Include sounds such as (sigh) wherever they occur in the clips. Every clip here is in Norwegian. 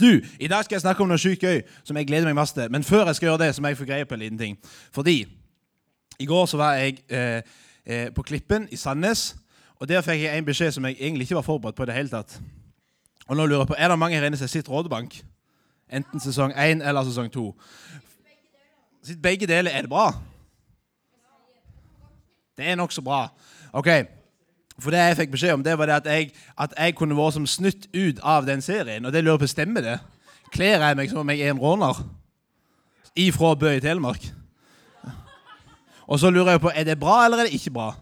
Du, I dag skal jeg snakke om noe sykt gøy som jeg gleder meg masse til. Men før jeg skal gjøre det, så må jeg få greie på en liten ting. Fordi i går så var jeg eh, eh, på Klippen i Sandnes. Og der fikk jeg en beskjed som jeg egentlig ikke var forberedt på. i det hele tatt. Og nå lurer jeg på, Er det mange her inne som sitter Rådebank? Enten sesong 1 eller sesong 2. Sitt begge deler. Er det bra? Det er nokså bra. Ok, For det jeg fikk beskjed om, det var det at jeg, at jeg kunne vært som snytt ut av den serien. Og det lurer på, stemmer det? Kler jeg meg som om jeg er en råner? Ifra Bø i Telemark? Og så lurer jeg på, er det bra eller er det ikke bra?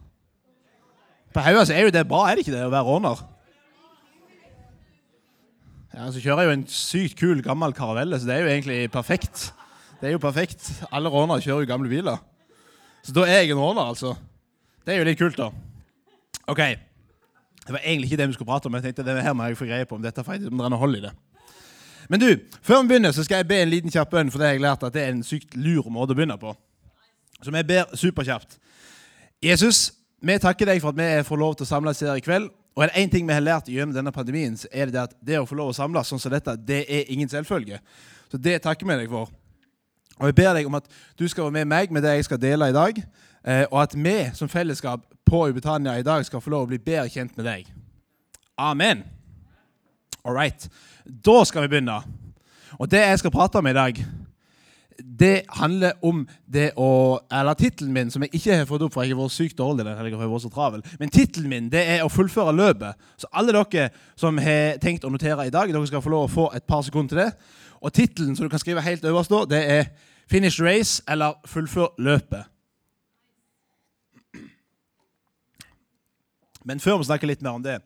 På Hauga er jo det bra, er det ikke det, å være råner? Ja, Så kjører jeg jo en sykt kul, gammel karavelle, så det er jo egentlig perfekt. Det er jo perfekt. Alle rånere kjører jo gamle biler. Så da er jeg en råner, altså. Det er jo litt kult, da. Ok. Det var egentlig ikke det vi skulle prate om, jeg tenkte det her må jeg få greie på om dette faktisk, om det har noe hold i det. Men du, før vi begynner, så skal jeg be en liten kjapp bønn, for det har jeg lært at det er en sykt lur måte å begynne på. Som jeg ber superkjapt. Jesus, vi takker deg for at vi får lov til å samles her i kveld. Og er det én ting vi har lært gjennom denne pandemien, så er det, det at det å få lov å samles sånn som dette, det er ingen selvfølge. Så det takker vi deg for. Og jeg ber deg om at du skal være med meg med det jeg skal dele i dag, og at vi som fellesskap på Ubetania i dag skal få lov å bli bedre kjent med deg. Amen. All right. Da skal vi begynne. Og det jeg skal prate om i dag, det handler om det å Eller tittelen min, som jeg ikke har fått opp, for jeg har vært sykt dårlig den jeg har vært så travel. Men tittelen min det er å fullføre løpet. Så alle dere som har tenkt å notere i dag, dere skal få lov å få et par sekunder til det. Og tittelen som du kan skrive helt øverst da, det er 'Finish race' eller 'Fullfør løpet'. Men før vi snakker litt mer om det,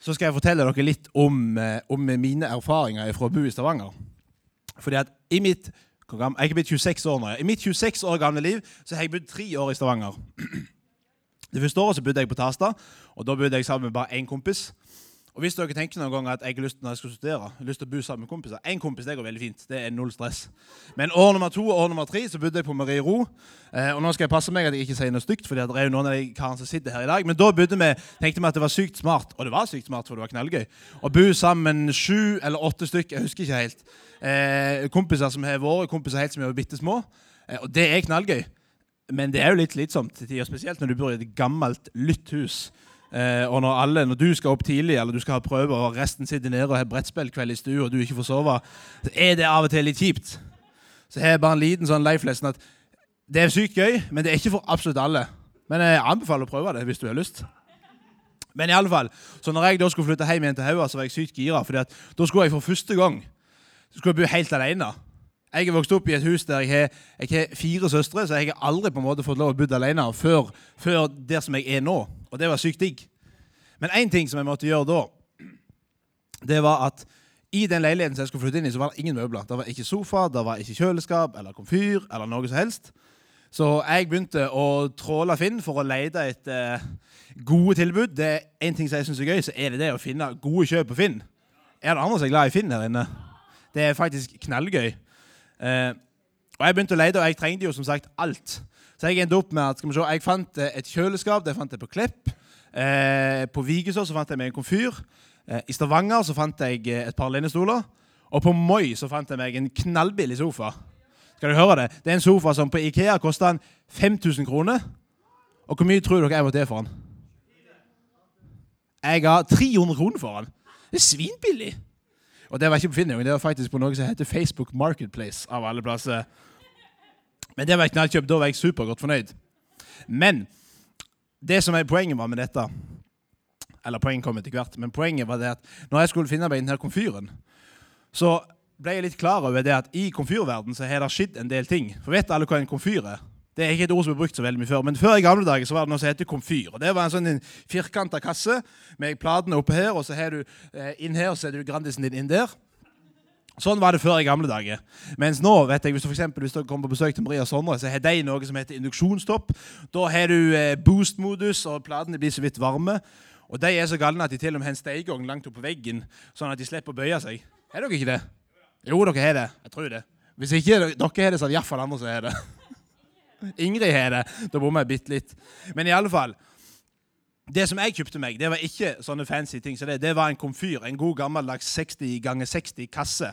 så skal jeg fortelle dere litt om, eh, om mine erfaringer fra å bo i Stavanger. Fordi at i mitt Jeg er blitt 26 år nå. I mitt 26 år gamle liv så har jeg bodd tre år i Stavanger. (clears throat) Det første året så bodde jeg på Tasta, og da bodde jeg sammen med bare én kompis. Og hvis dere tenker noen gang at jeg har lyst, når jeg skal studere, lyst til å bo sammen med kompiser Én kompis det går veldig fint. Det er null stress. Men år nummer to og år nummer tre så bodde jeg på Marie Ro. Eh, og nå skal jeg passe meg at jeg ikke sier noe stygt, for det er jo noen av de karene som sitter her i dag. Men da bodde vi, tenkte vi at det var sykt smart, og det var sykt smart, for det var knallgøy, å bo sammen sju eller åtte stykk, Jeg husker ikke helt. Eh, kompiser som har vært kompiser helt som er bitte små. Eh, og det er knallgøy. Men det er jo litt slitsomt til tider, spesielt når du bor i et gammelt, lytt. Eh, og når, alle, når du skal opp tidlig eller du skal ha prøver, og resten sitter nede og har brettspillkveld i stua, og du ikke får sove, så er det av og til litt kjipt. Så jeg har bare en liten sånn life lesson at det er sykt gøy, men det er ikke for absolutt alle. Men jeg anbefaler å prøve det hvis du har lyst. Men i alle fall, så når jeg da skulle flytte hjem igjen til Haua, så var jeg sykt gira. For da skulle jeg for første gang så skulle jeg bo helt alene. Jeg er vokst opp i et hus der jeg har, jeg har fire søstre, så jeg har aldri på en måte fått lov å bo alene før, før der som jeg er nå. Og det var sykt digg. Men én ting som jeg måtte gjøre da, det var at i den leiligheten som jeg skulle flytte inn i, så var det ingen møbler. Det var ikke sofa, det var ikke kjøleskap eller komfyr eller noe som helst. Så jeg begynte å tråle Finn for å lete etter uh, gode tilbud. Det er en ting som jeg syns er gøy, så er det det å finne gode kjøp på Finn. Er det andre som er glad i Finn her inne? Det er faktisk knallgøy. Eh, og Jeg begynte å lete, og jeg trengte jo som sagt alt. Så jeg endte opp med at skal vi se, jeg fant eh, et kjøleskap. Det fant jeg på Klepp. Eh, på Vigeså så fant jeg meg en komfyr. Eh, I Stavanger så fant jeg eh, et par lenestoler. Og på Moi så fant jeg meg en knallbillig sofa. Skal du høre Det Det er en sofa som på Ikea kosta 5000 kroner. Og hvor mye tror dere jeg måtte det for den? Jeg ga 300 kroner for den. Det er svinbillig. Og det var ikke på Finn, det var faktisk på noe som heter Facebook Marketplace. av alle plasser. Men det var et knallkjøp. Da var jeg supergodt fornøyd. Men det som er poenget var med dette Eller poenget kom etter hvert, men poenget var det at når jeg skulle finne meg denne komfyren, så ble jeg litt klar over det at i komfyrverden har det skjedd en del ting. For vet alle hva en komfyr er? Det er ikke et ord som er brukt så veldig mye før, men før i gamle dager så var det noe som heter komfyr. og Det var en sånn firkanta kasse med platene oppe her, og så har du eh, inn her, og så er du Grandisen din inn der. Sånn var det før i gamle dager. Mens nå, vet jeg, hvis du, for eksempel, hvis du kommer på besøk til Maria Sondre, så har de noe som heter induksjonstopp. Da har du eh, boost-modus, og platene blir så vidt varme. Og de er så galne at de til og med har en stekeovn langt opp på veggen, sånn at de slipper å bøye seg. Er dere ikke det? Jo, dere har det. Jeg tror det. Hvis ikke dere har det, så er det iallfall andre som har det. (laughs) Ingrid har det. Da bommer jeg bitte litt. Men i alle fall Det som jeg kjøpte meg, det var ikke sånne fancy ting. Så det, det var en komfyr. En god gammeldags 60 ganger 60 kasse.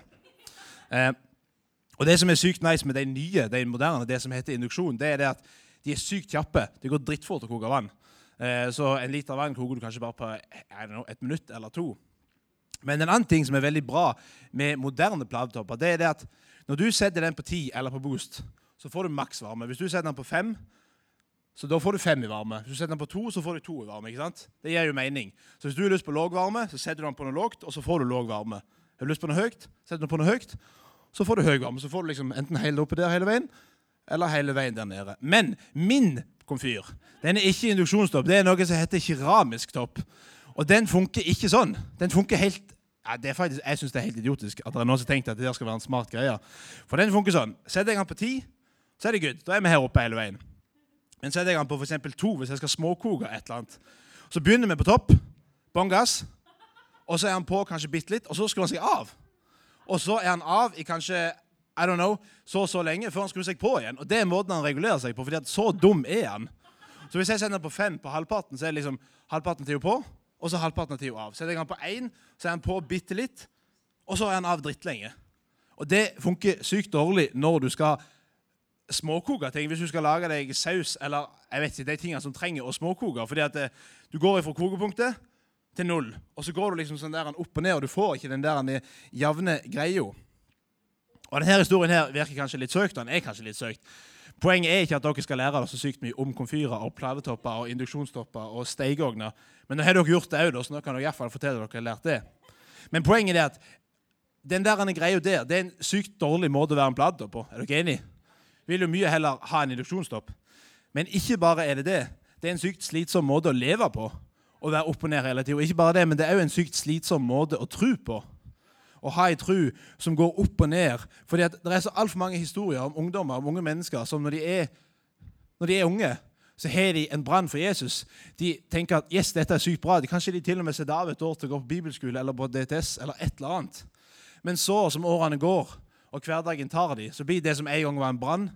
Eh, og Det som er sykt nice med de nye, de moderne, det som heter induksjon, det er det at de er sykt kjappe. Det går drittfort å koke vann. Eh, så en liter vann koker du kanskje bare på know, et minutt eller to. Men en annen ting som er veldig bra med moderne pladetopper, det er det at når du setter den på 10 eller på boost, så får du maks varme. Hvis du setter den på 5, så da får du 5 i varme. Hvis du setter den på 2, så får du 2 i varme. ikke sant? Det gir jo mening. Så hvis du har lyst på låg varme, så setter du den på noe lågt, og så får du låg varme. Har du lyst på noe høyt, du den på noe høyt, så får du høy varme. Så får du liksom enten hele oppe der hele veien, eller hele veien der nede. Men min komfyr den er ikke induksjonstopp. Det er noe som heter keramisk topp. Og den funker ikke sånn. Den funker helt ja, det er faktisk, Jeg syns det er helt idiotisk at det er noen som tenkte at det der skal være en smart greie. For den funker sånn. Setter jeg den på ti, så er det good. Da er vi her oppe hele veien. Men setter jeg den på f.eks. to hvis jeg skal småkoke et eller annet. Så begynner vi på topp, bånn gass, og så er han på kanskje bitte litt, og så skrur han seg av. Og så er han av i kanskje I don't know, så og så lenge før han skrur seg på igjen. Og Det er måten han regulerer seg på, fordi at så dum er han. Så hvis jeg sender på fem på halvparten, så er det liksom halvparten til på, og så halvparten til av. Setter jeg han på én, så er han på bitte litt, og så er han av drittlenge. Og det funker sykt dårlig når du skal småkoke ting. Hvis du skal lage deg saus eller jeg vet ikke, de tingene som trenger å småkoke. fordi at eh, du går ifra kokepunktet til null, og så går du liksom sånn der opp og ned, og du får ikke den der jevne greia. Og denne historien her virker kanskje litt søkt, og den er kanskje litt søkt. Poenget er ikke at dere skal lære dere så sykt mye om komfyrer og pladetopper og induksjonstopper og stekeovner. Men nå har dere gjort det òg, så nå kan dere i hvert fall fortelle dere har lært det. Men poenget er at den der greia der det er en sykt dårlig måte å være en pladetopp på. Er dere enige? Vil jo mye heller ha en induksjonstopp. Men ikke bare er det det. Det er en sykt slitsom måte å leve på. Å være opp og ned hele tida. Ikke bare det, men det er òg en sykt slitsom måte å tro på å ha ei tro som går opp og ned. Fordi Det er så altfor mange historier om ungdommer om unge mennesker som når de er, når de er unge, så har de en brann for Jesus. De tenker at yes, dette er sykt bra. De Kanskje de til og med setter av et år til å gå på bibelskole eller på DTS. eller et eller annet. Men så som årene går, og hverdagen tar de, så blir det som en gang var en brann,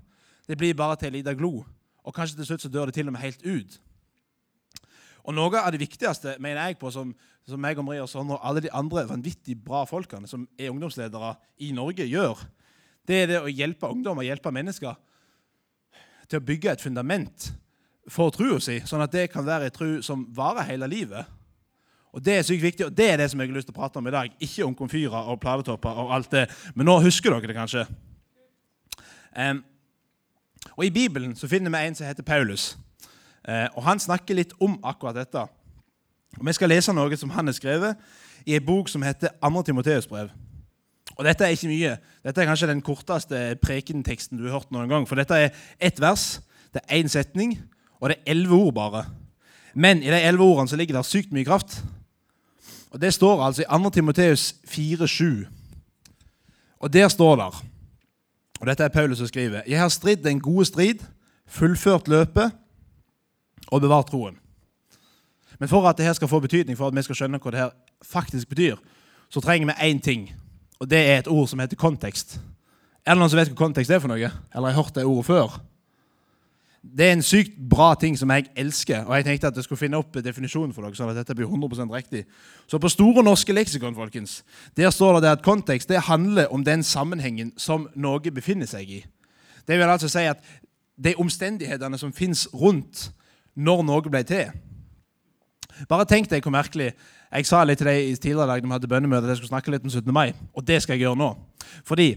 det blir bare til en liten glo. Og kanskje til slutt så dør det til og med helt ut. Og Noe av det viktigste mener jeg på som, som meg og Maria og Sondre og alle de andre vanvittig bra folkene som er ungdomsledere i Norge, gjør, det er det å hjelpe ungdom og hjelpe mennesker til å bygge et fundament for troa si, sånn at det kan være en tro som varer hele livet. Og Det er sykt viktig, og det er det som jeg har lyst til å prate om i dag. Ikke om komfyrer og plavetopper og alt det. Men nå husker dere det kanskje. Um, og I Bibelen så finner vi en som heter Paulus. Uh, og Han snakker litt om akkurat dette. Vi skal lese noe som han har skrevet i en bok som heter 2. Timoteus brev. Og Dette er ikke mye. Dette er kanskje den korteste prekenteksten du har hørt noen gang. For dette er ett vers, det er én setning, og det er elleve ord bare. Men i de elleve ordene så ligger det sykt mye kraft. Og Det står altså i 2. Timoteus 4,7. Og der står det Og dette er Paulus som skriver. Jeg har stridd den gode strid, fullført løpet og bevare troen. Men for at dette skal få betydning, for at vi skal skjønne hva det her faktisk betyr, så trenger vi én ting, og det er et ord som heter kontekst. Er det noen som vet hva kontekst er for noe? Eller har hørt det ordet før? Det er en sykt bra ting som jeg elsker, og jeg tenkte at jeg skulle finne opp definisjonen for dere. sånn at dette blir 100% riktig. Så på Store norske leksikon folkens, der står det at kontekst det handler om den sammenhengen som noe befinner seg i. Det vil altså si at de omstendighetene som fins rundt når noe ble til. Bare tenk deg hvor merkelig Jeg sa litt til deg i tidligere dag de hadde bønnemøte, at jeg skulle snakke litt om 17. mai. Og det skal jeg gjøre nå. Fordi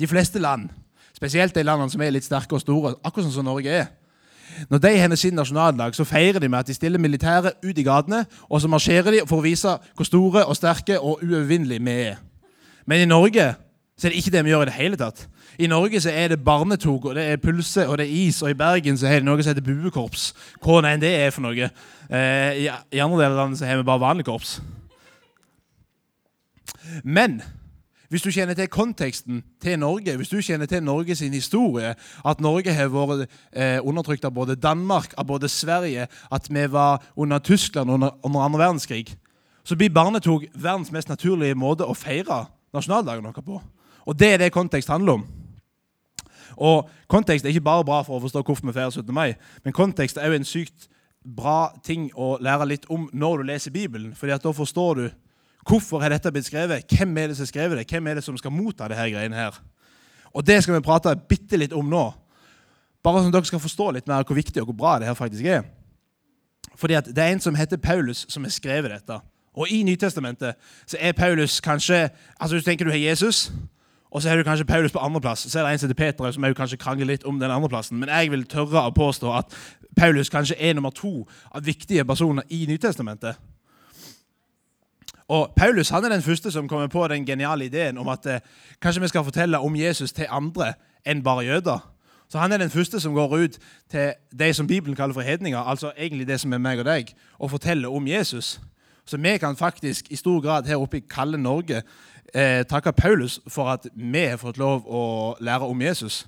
de fleste land, spesielt de landene som er litt sterke og store, akkurat sånn som Norge er Når de har sin nasjonaldag, så feirer de med at de stiller militæret ut i gatene, og så marsjerer de for å vise hvor store og sterke og uovervinnelige vi er. Men i Norge så er det ikke det vi gjør i det hele tatt. I Norge så er det barnetog, og det er pulse, og det er is, og i Bergen så er det noe som heter buekorps. Hva enn det er for noe. Eh, I andre deler av landet så har vi bare vanlig korps. Men hvis du kjenner til konteksten til Norge, hvis du kjenner til Norges historie, at Norge har vært eh, undertrykt av både Danmark av både Sverige, at vi var under Tyskland under, under andre verdenskrig, så blir barnetog verdens mest naturlige måte å feire nasjonaldagen vår på. Og det er det kontekst handler om. Og Kontekst er ikke bare bra for å forstå hvorfor vi feirer 17. mai, men kontekst er jo en sykt bra ting å lære litt om når du leser Bibelen. fordi at da forstår du hvorfor er dette blitt skrevet, hvem er det som har skrevet det, hvem er det som skal motta det her greiene her. Og det skal vi prate bitte litt om nå. Bare sånn at dere skal forstå litt mer hvor viktig og hvor bra det her faktisk er. Fordi at det er en som heter Paulus, som har skrevet dette. Og i Nytestamentet så er Paulus kanskje altså Hvis Du tenker du har Jesus, og så har du kanskje Paulus på andreplass. Så er det en som heter Peter, som kanskje krangler litt om den andreplassen. Men jeg vil tørre å påstå at Paulus kanskje er nummer to av viktige personer i Nytestamentet. Og Paulus han er den første som kommer på den geniale ideen om at eh, kanskje vi skal fortelle om Jesus til andre enn bare jøder. Så Han er den første som går ut til de som Bibelen kaller for hedninger, altså egentlig det som er meg og deg, og forteller om Jesus. Så vi kan faktisk i stor grad her oppe i kalde Norge eh, takke Paulus for at vi har fått lov å lære om Jesus.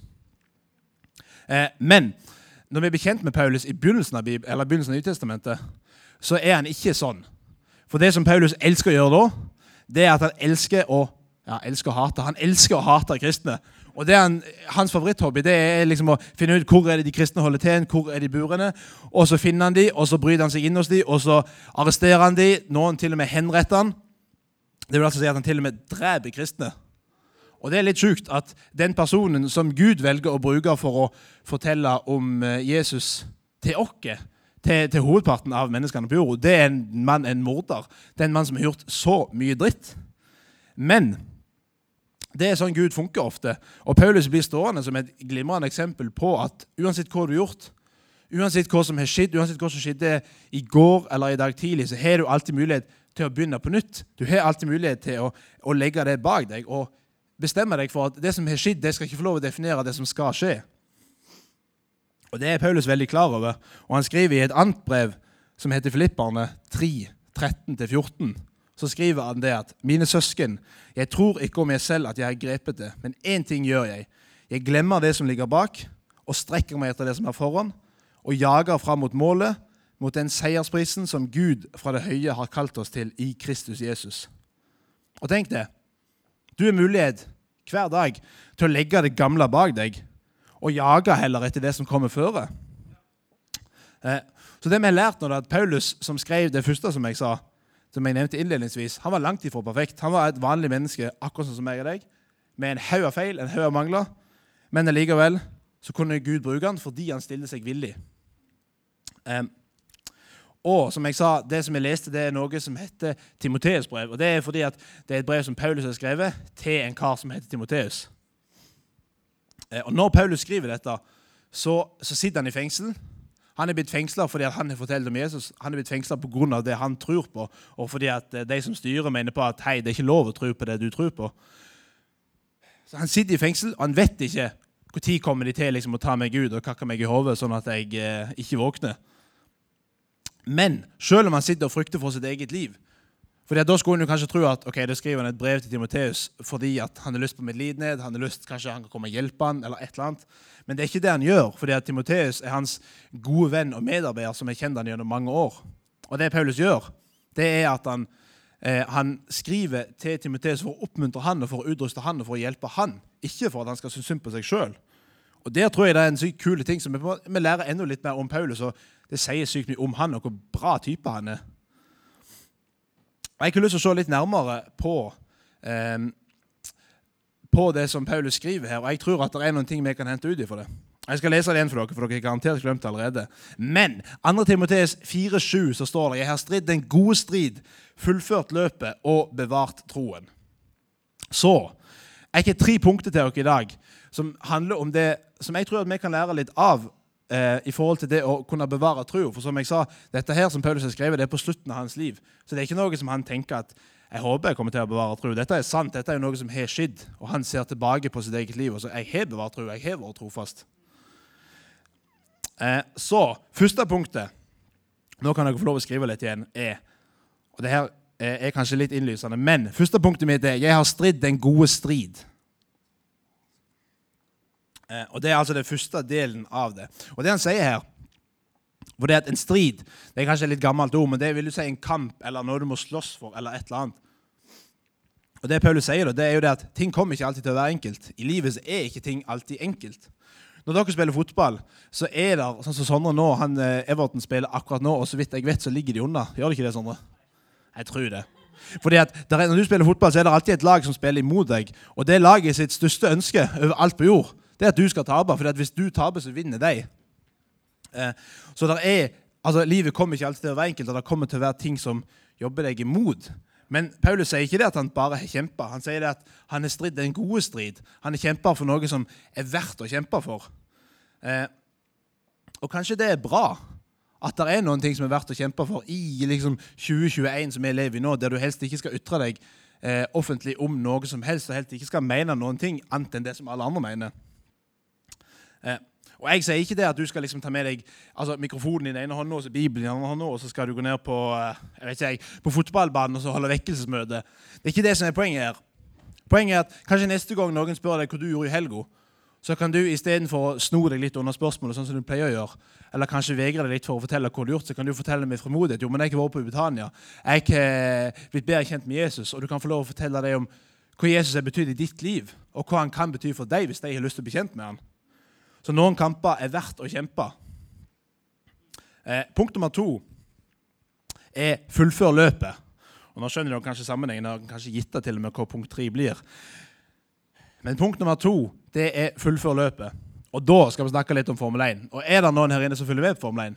Eh, men når vi er bekjent med Paulus i begynnelsen av, eller begynnelsen av Nytestamentet, så er han ikke sånn. For det som Paulus elsker å gjøre da, det er at han elsker å ja, elsker å hate. Han elsker å hate kristne. Og han, Hans favoritthobby det er liksom å finne ut hvor er det de kristne holder til, hvor er de burene. Og Så finner han de, og så bryter han seg inn hos de, og så arresterer han de. Noen til og med henretter han. Det vil altså si at han til og med dreper kristne. Og Det er litt sjukt at den personen som Gud velger å bruke for å fortelle om eh, Jesus til oss, til, til, hovedparten av menneskene på jorda, det er en mann, en morder. Det er en mann som har gjort så mye dritt. Men det er sånn Gud funker ofte. Og Paulus blir stående som et glimrende eksempel på at uansett hva du har gjort, uansett hva som har skjedd, uansett hva som skjedde i går eller i dag tidlig, så har du alltid mulighet til å begynne på nytt. Du har alltid mulighet til å, å legge det bak deg og bestemme deg for at det som har skjedd, det skal ikke få lov å definere det som skal skje. Og Det er Paulus veldig klar over. Og Han skriver i et annet brev som heter Filipperne 3, 13-14 så skriver han det at mine søsken, jeg tror ikke om meg selv at jeg har grepet det, men én ting gjør jeg. Jeg glemmer det som ligger bak, og strekker meg etter det som er foran, og jager fram mot målet, mot den seiersprisen som Gud fra det høye har kalt oss til i Kristus Jesus. Og tenk det. Du har mulighet hver dag til å legge det gamle bak deg og jage heller etter det som kommer føre. Eh, så det vi har lært nå, er at Paulus, som skrev det første, som jeg sa, som jeg nevnte innledningsvis, han var langt ifra perfekt. Han var et vanlig menneske, akkurat sånn som meg og deg, med en haug av feil, en haug av mangler. Men allikevel så kunne Gud bruke han fordi han stiller seg villig. Um, og som jeg sa, det som jeg leste, det er noe som heter Timoteus' brev. Og Det er fordi at det er et brev som Paulus har skrevet til en kar som heter Timoteus. Uh, og Når Paulus skriver dette, så, så sitter han i fengsel. Han er blitt fengsla fordi han har fortalt om Jesus. Han er blitt fengsla pga. det han tror på, og fordi at eh, de som styrer, mener på at hei, det er ikke lov å tro på det du tror på. Så Han sitter i fengsel, og han vet ikke når kommer de til liksom, å ta meg ut og kakke meg i hodet, sånn at jeg eh, ikke våkner. Men selv om han sitter og frykter for sitt eget liv, fordi Da skulle hun kanskje tro at ok, da skriver han et brev til Timoteus fordi at han har lyst på medlidenhet, han har lyst kanskje han kan komme og hjelpe han, eller et eller annet. Men det er ikke det han gjør, fordi at Timoteus er hans gode venn og medarbeider som har kjent han gjennom mange år. Og det Paulus gjør, det er at han, eh, han skriver til Timoteus for å oppmuntre han og for å utruste han og for å hjelpe han, ikke for at han skal synes synd på seg sjøl. Og Der tror jeg det er en sykt kule ting som vi, vi lærer enda litt mer om Paulus. og Det sier sykt mye om han og hvor bra type han er. Og Jeg har lyst til å se litt nærmere på, eh, på det som Paulus skriver her, og jeg tror at det er noen ting vi kan hente ut ifra det. Jeg skal lese det igjen for dere, for dere har garantert glemt det allerede. Men 2. Timoteus 4,7 så står det Jeg har stridd den gode strid, fullført løpet og bevart troen. Så jeg har tre punkter til dere i dag som handler om det som jeg tror at vi kan lære litt av eh, i forhold til det å kunne bevare troa. For som jeg sa, dette her som Paulus har skrevet, det er på slutten av hans liv. Så det er ikke noe som han tenker at jeg håper jeg kommer til å bevare tro. Dette er sant, dette er noe som har skjedd. Og han ser tilbake på sitt eget liv og så jeg har bevart tro, jeg har vært trofast. Eh, så, første punktet Nå kan dere få lov å skrive litt igjen. er, og det her er kanskje litt innlysende, men første punktet mitt er jeg har stridd den gode strid. Eh, og Det er altså den første delen av det. Og det han sier her for det at En strid det er kanskje et litt gammelt ord, men det vil du si en kamp eller noe du må slåss for. eller et eller annet. Og Det Paulus sier, det er jo det at ting kommer ikke alltid til å være enkelt. I livet så er ikke ting alltid enkelt. Når dere spiller fotball, så er det sånn som Sondre nå, han, eh, Everton spiller akkurat nå, og så vidt jeg vet, så ligger de unna. Gjør de ikke det, Sondre? Jeg tror det. Fordi at er, Når du spiller fotball, så er det alltid et lag som spiller imot deg. Og det laget sitt største ønske over alt på jord, det er at du skal tape. For hvis du taper, så vinner de. Eh, så er, altså, livet kommer ikke alltid til å være enkelt, og det kommer til å være ting som jobber deg imot. Men Paulus sier ikke det at han bare har kjempa. Han sier det at han har stridd en gode strid. Han har kjempa for noe som er verdt å kjempe for. Eh, og kanskje det er bra at det er noen ting som er verdt å kjempe for i liksom 2021, som vi lever i nå, der du helst ikke skal ytre deg eh, offentlig om noe som helst, og helst ikke skal mene noen ting annet enn det som alle andre mener. Eh, og Jeg sier ikke det at du skal liksom ta med deg altså, mikrofonen i den ene hånda og Bibelen i den andre hånda, og så skal du gå ned på, eh, jeg vet ikke, på fotballbanen og så holde vekkelsesmøte. Det er ikke det som er poenget her. Poenget er at kanskje neste gang noen spør deg hva du gjorde i helga, så kan du istedenfor å sno deg litt under spørsmålet, sånn som du pleier å gjøre, eller kanskje vegre deg litt for å fortelle hva du har gjort, så kan du fortelle med frimodighet jo, men jeg har vært på Britannia. Jeg har blitt bedre kjent med Jesus, og du kan få lov å fortelle deg om hva Jesus har betydd i ditt liv, og hva han kan bety for deg hvis de har lyst til å bli kjent med han. Så noen kamper er verdt å kjempe. Eh, punkt nummer to er fullfør løpet. Og Nå skjønner dere kanskje sammenhengen. og kanskje gitt det til og med hva punkt tre blir. Men punkt nummer to det er fullfør løpet. Og da skal vi snakke litt om Formel 1. Og er det noen her inne som følger med på Formel 1?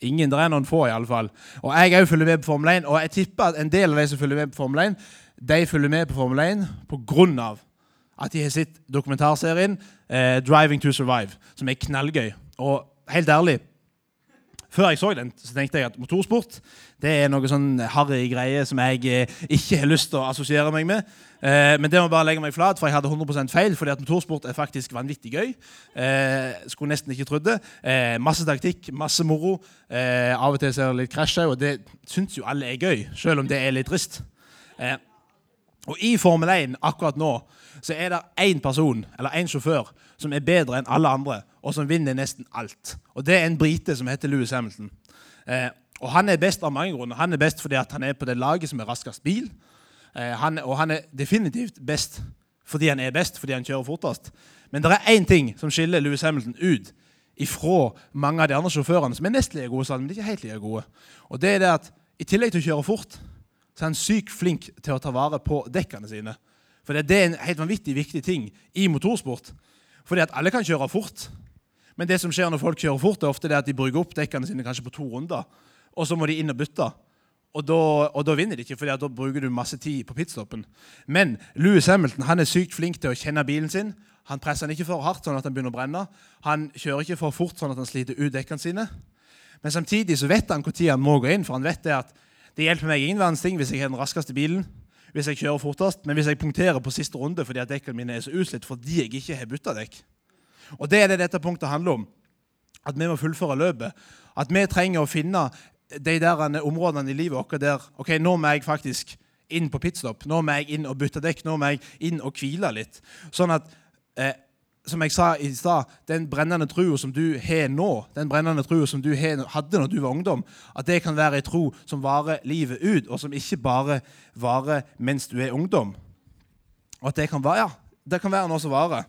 Ingen, det er noen få, i alle fall. Og jeg òg følger med på Formel 1. Og jeg tipper at en del av de som følger med på Formel 1, de følger med på Formel 1 på grunn av at de har sett dokumentarserien eh, 'Driving to Survive', som er knallgøy. Og helt ærlig før jeg så den, så tenkte jeg at motorsport det er noe sånn harry greie som jeg eh, ikke har lyst til å assosiere meg med. Eh, men det må bare legge meg flat, for jeg hadde 100% feil. fordi at motorsport er faktisk vanvittig gøy. Eh, skulle nesten ikke trodd det. Eh, masse taktikk, masse moro. Eh, av og til ser det litt krasj og det syns jo alle er gøy, selv om det er litt trist. Eh, og i Formel 1 akkurat nå så er det én person, eller én sjåfør, som er bedre enn alle andre, og som vinner nesten alt. Og Det er en brite som heter Louis Hamilton. Eh, og Han er best av mange grunner. Han er best fordi han er på det laget som er raskest bil. Eh, han, og han er definitivt best fordi han er best, fordi han kjører fortest. Men det er én ting som skiller Louis Hamilton ut ifra mange av de andre sjåførene, som er nesten like gode, men ikke helt like gode. Og det er det at i tillegg til å kjøre fort, så er han sykt flink til å ta vare på dekkene sine. For det er en helt vanvittig viktig ting i motorsport. Fordi at alle kan kjøre fort. Men det som skjer når folk kjører fort, er ofte det at de bruker opp dekkene sine kanskje på to runder. Og så må de inn og bytte. Og da, og da vinner de ikke, for da bruker du masse tid på pitstoppen. Men Louis Hamilton han er sykt flink til å kjenne bilen sin. Han presser den ikke for hardt, sånn at den begynner å brenne. Han kjører ikke for fort, sånn at han sliter ut dekkene sine. Men samtidig så vet han når han må gå inn, for han vet det at det hjelper meg ingen verdens ting hvis jeg har den raskeste bilen hvis jeg kjører fortest, men hvis jeg punkterer på siste runde fordi at dekkene mine er så utslitt fordi jeg ikke har bytta dekk. Og Det er det dette punktet handler om. At vi må fullføre løpet. At vi trenger å finne de der områdene i livet vårt der ok, nå må jeg faktisk inn på pitstop. Nå må jeg inn og bytte dekk. Nå må jeg inn og hvile litt. Sånn at eh, som jeg sa i stad, den brennende trua som du har nå, den brennende trua som du hadde når du var ungdom, at det kan være ei tro som varer livet ut, og som ikke bare varer mens du er ungdom. Og at det kan være, ja, det kan være noe som varer.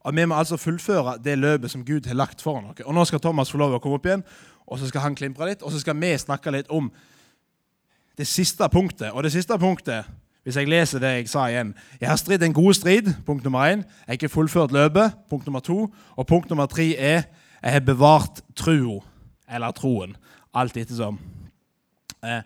Og Vi må altså fullføre det løpet som Gud har lagt foran oss. Og Nå skal Thomas få lov å komme opp igjen, og så skal han klimpre litt, og så skal vi snakke litt om det siste punktet. Og det siste punktet hvis jeg leser det jeg sa igjen Jeg har stridd en god strid. Punkt nummer én. Jeg har ikke fullført løpet. Punkt nummer to. Og punkt nummer tre er jeg har bevart trua, eller troen. Alt ettersom. Eh,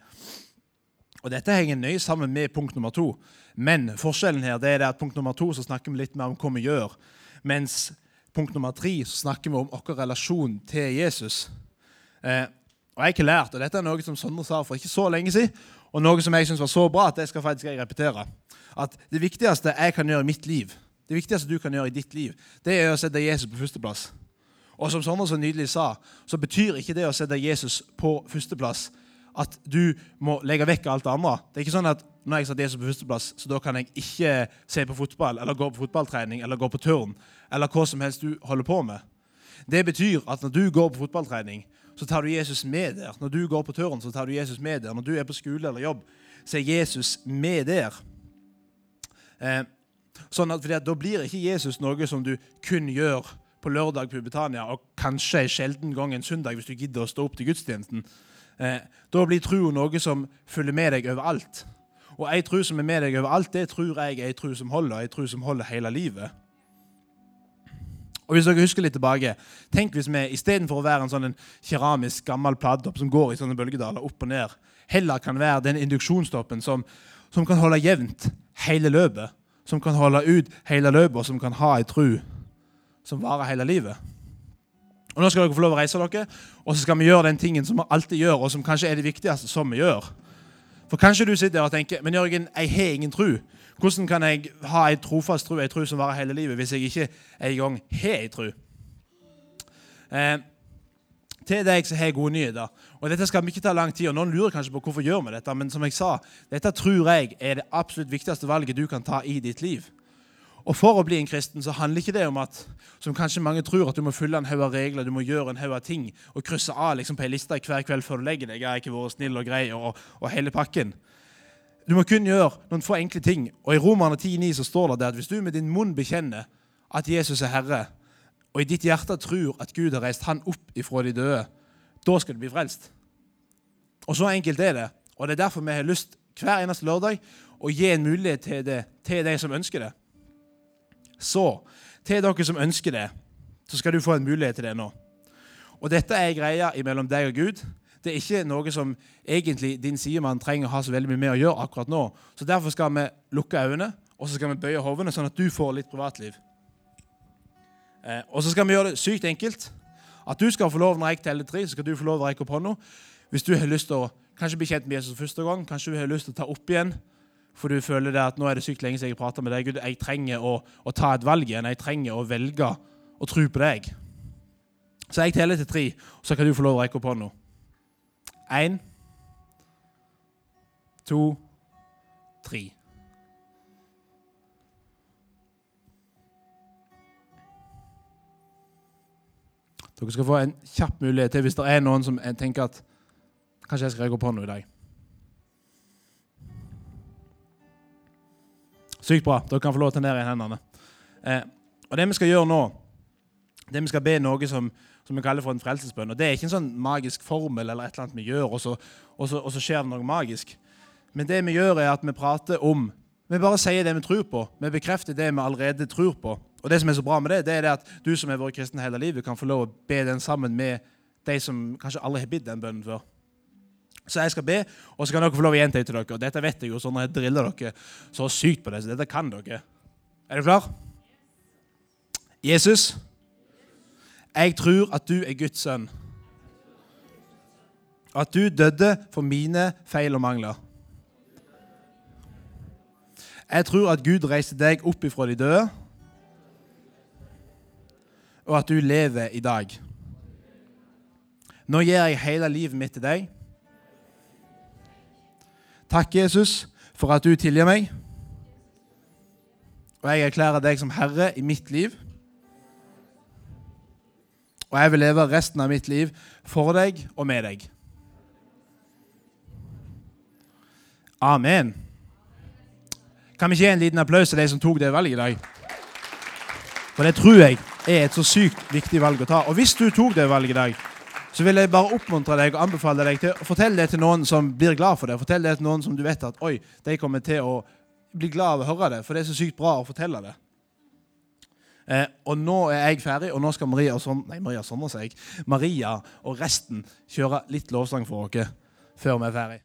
og Dette henger nøye sammen med punkt nummer to. Men forskjellen her det er at punkt nummer to så snakker vi litt mer om hva vi gjør. Mens punkt nummer tre så snakker vi om vår relasjon til Jesus. Eh, og Jeg har ikke lært, og dette er noe som Sondre sa for ikke så lenge siden, og noe som jeg syns var så bra at det skal faktisk jeg repetere. At det viktigste jeg kan gjøre i mitt liv, det viktigste du kan gjøre i ditt liv, det er å sette Jesus på førsteplass. Og som Sondre så nydelig sa, så betyr ikke det å sette Jesus på førsteplass at du må legge vekk alt det andre. Det er ikke sånn at når jeg setter Jesus på førsteplass, så da kan jeg ikke se på fotball eller gå på fotballtrening eller gå på turn eller hva som helst du holder på med. Det betyr at når du går på fotballtrening, så tar du Jesus med der. Når du går på turen, så tar du Jesus med der. Når du er på skole eller jobb, så er Jesus med der. Eh, Sånn at, at Da blir ikke Jesus noe som du kun gjør på lørdag på Britannia, og kanskje en sjelden gang en søndag hvis du gidder å stå opp til gudstjenesten. Eh, da blir troa noe som følger med deg overalt. Og ei tro som er med deg overalt, det tror jeg er ei tro som holder. Ei tro som holder hele livet. Og hvis dere husker litt tilbake, Tenk hvis vi istedenfor å være en sånn keramisk gammel platetopp som går i sånne bølgedaler opp og ned, heller kan være den induksjonstoppen som, som kan holde jevnt hele løpet. Som kan holde ut hele løpet, og som kan ha ei tru som varer hele livet. Og Nå skal dere få lov å reise dere, og så skal vi gjøre den tingen som vi alltid gjør, og som kanskje er det viktigste som vi gjør. For kanskje du sitter der og tenker men Jørgen, jeg har ingen tro. Hvordan kan jeg ha ei trofast tro, ei tro som varer hele livet, hvis jeg ikke engang har ei tro? Eh, til deg som har gode nyheter. Og Dette skal vi ikke ta lang tid, og Noen lurer kanskje på hvorfor gjør vi dette, men som jeg sa, dette tror jeg er det absolutt viktigste valget du kan ta i ditt liv. Og For å bli en kristen så handler ikke det om at som kanskje mange tror, at du må fylle en haug av regler, du må gjøre en haug av ting og krysse av liksom på ei liste hver kveld før du legger deg. Jeg har ikke vært snill og grei og, og hele pakken. Du må kun gjøre noen få enkle ting. Og I Romerne 10,9 så står det at hvis du med din munn bekjenner at Jesus er Herre, og i ditt hjerte tror at Gud har reist han opp ifra de døde, da skal du bli frelst. Og Så enkelt er det. Og Det er derfor vi har lyst hver eneste lørdag å gi en mulighet til det til de som ønsker det. Så til dere som ønsker det, så skal du få en mulighet til det nå. Og Dette er greia mellom deg og Gud. Det er ikke noe som egentlig din sidemann trenger å ha så veldig mye med å gjøre akkurat nå. Så Derfor skal vi lukke øynene og så skal vi bøye hovene, sånn at du får litt privatliv. Eh, og så skal vi gjøre det sykt enkelt. At du skal få lov når jeg teller tre, så skal du få lov å rekke opp hånda. Hvis du har lyst til å kanskje bli kjent med Jesus første gang, kanskje du har lyst til å ta opp igjen for du føler det at nå er det sykt lenge siden jeg prater med deg. Gud, jeg trenger å, å, ta et valg igjen. Jeg trenger å velge å tro på deg. Så jeg teller til tre, så kan du få lov å rekke opp hånda. Én, to, tre. Dere skal få en kjapp mulighet til hvis det er noen som tenker at kanskje jeg skal rekke opp hånda i dag. Sykt bra. Dere kan få lov til å ta ned hendene. Eh, og Det vi skal gjøre nå, det vi skal be noe som, som vi kaller for en frelsesbønn. og Det er ikke en sånn magisk formel eller et eller annet vi gjør, og så, og, så, og så, skjer det noe magisk. Men det vi gjør, er at vi prater om Vi bare sier det vi tror på. Vi bekrefter det vi allerede tror på. Og det som er så bra med det, det er det at du som har vært kristen hele livet, kan få lov å be den sammen med de som kanskje aldri har bidd den bønnen før. Så jeg skal be, og så kan dere få lov å gjenta til dere. Og dette vet jeg jo, sånn at jeg driller dere så sykt på det. Så dette kan dere. Er dere klar? Jesus, jeg tror at du er Guds sønn. At du døde for mine feil og mangler. Jeg tror at Gud reiste deg opp ifra de døde, og at du lever i dag. Nå gir jeg hele livet mitt til deg. Takk, Jesus, for at du tilgir meg. Og jeg erklærer deg som Herre i mitt liv. Og jeg vil leve resten av mitt liv for deg og med deg. Amen. Kan vi ikke gi en liten applaus til de som tok det valget i dag? For det tror jeg er et så sykt viktig valg å ta. Og hvis du tok det valget i dag, så vil jeg bare oppmuntre deg og anbefale deg til å fortelle det til noen som blir glad for det. Fortell det til noen som du vet at oi, de kommer til å bli glad av å høre det, for det er så sykt bra å fortelle det. Eh, og nå er jeg ferdig, og nå skal Maria og Son nei, Maria Sondre, Maria og resten kjøre litt lovsang for dere før vi er ferdig.